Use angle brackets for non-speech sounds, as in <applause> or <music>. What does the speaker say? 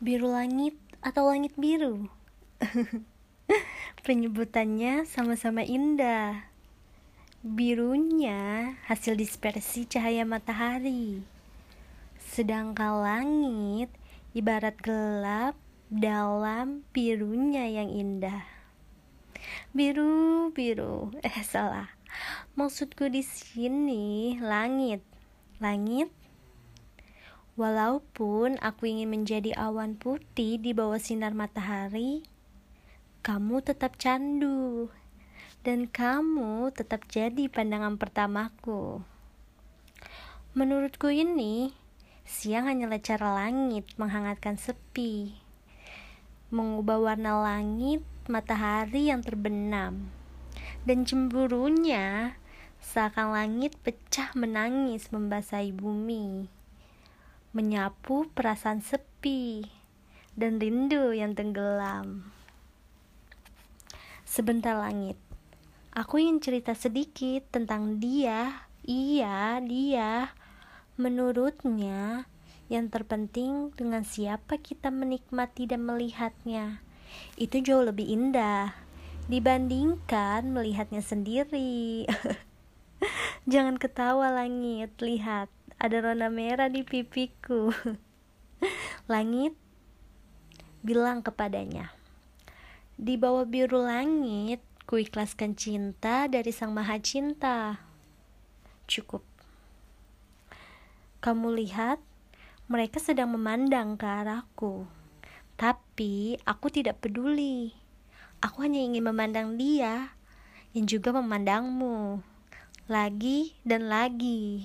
Biru langit atau langit biru? <laughs> Penyebutannya sama-sama indah. Birunya hasil dispersi cahaya matahari. Sedangkan langit ibarat gelap dalam birunya yang indah. Biru, biru. Eh, salah. Maksudku di sini langit. Langit Walaupun aku ingin menjadi awan putih di bawah sinar matahari, kamu tetap candu, dan kamu tetap jadi pandangan pertamaku. Menurutku ini, siang hanyalah cara langit menghangatkan sepi, mengubah warna langit matahari yang terbenam, dan cemburunya seakan langit pecah menangis membasahi bumi menyapu perasaan sepi dan rindu yang tenggelam. Sebentar langit, aku ingin cerita sedikit tentang dia. Iya, dia. Menurutnya, yang terpenting dengan siapa kita menikmati dan melihatnya. Itu jauh lebih indah dibandingkan melihatnya sendiri. <laughs> Jangan ketawa langit, lihat ada rona merah di pipiku. <laughs> Langit bilang kepadanya, di bawah biru langit, ku ikhlaskan cinta dari sang maha cinta. Cukup. Kamu lihat, mereka sedang memandang ke arahku. Tapi aku tidak peduli. Aku hanya ingin memandang dia yang juga memandangmu. Lagi dan lagi.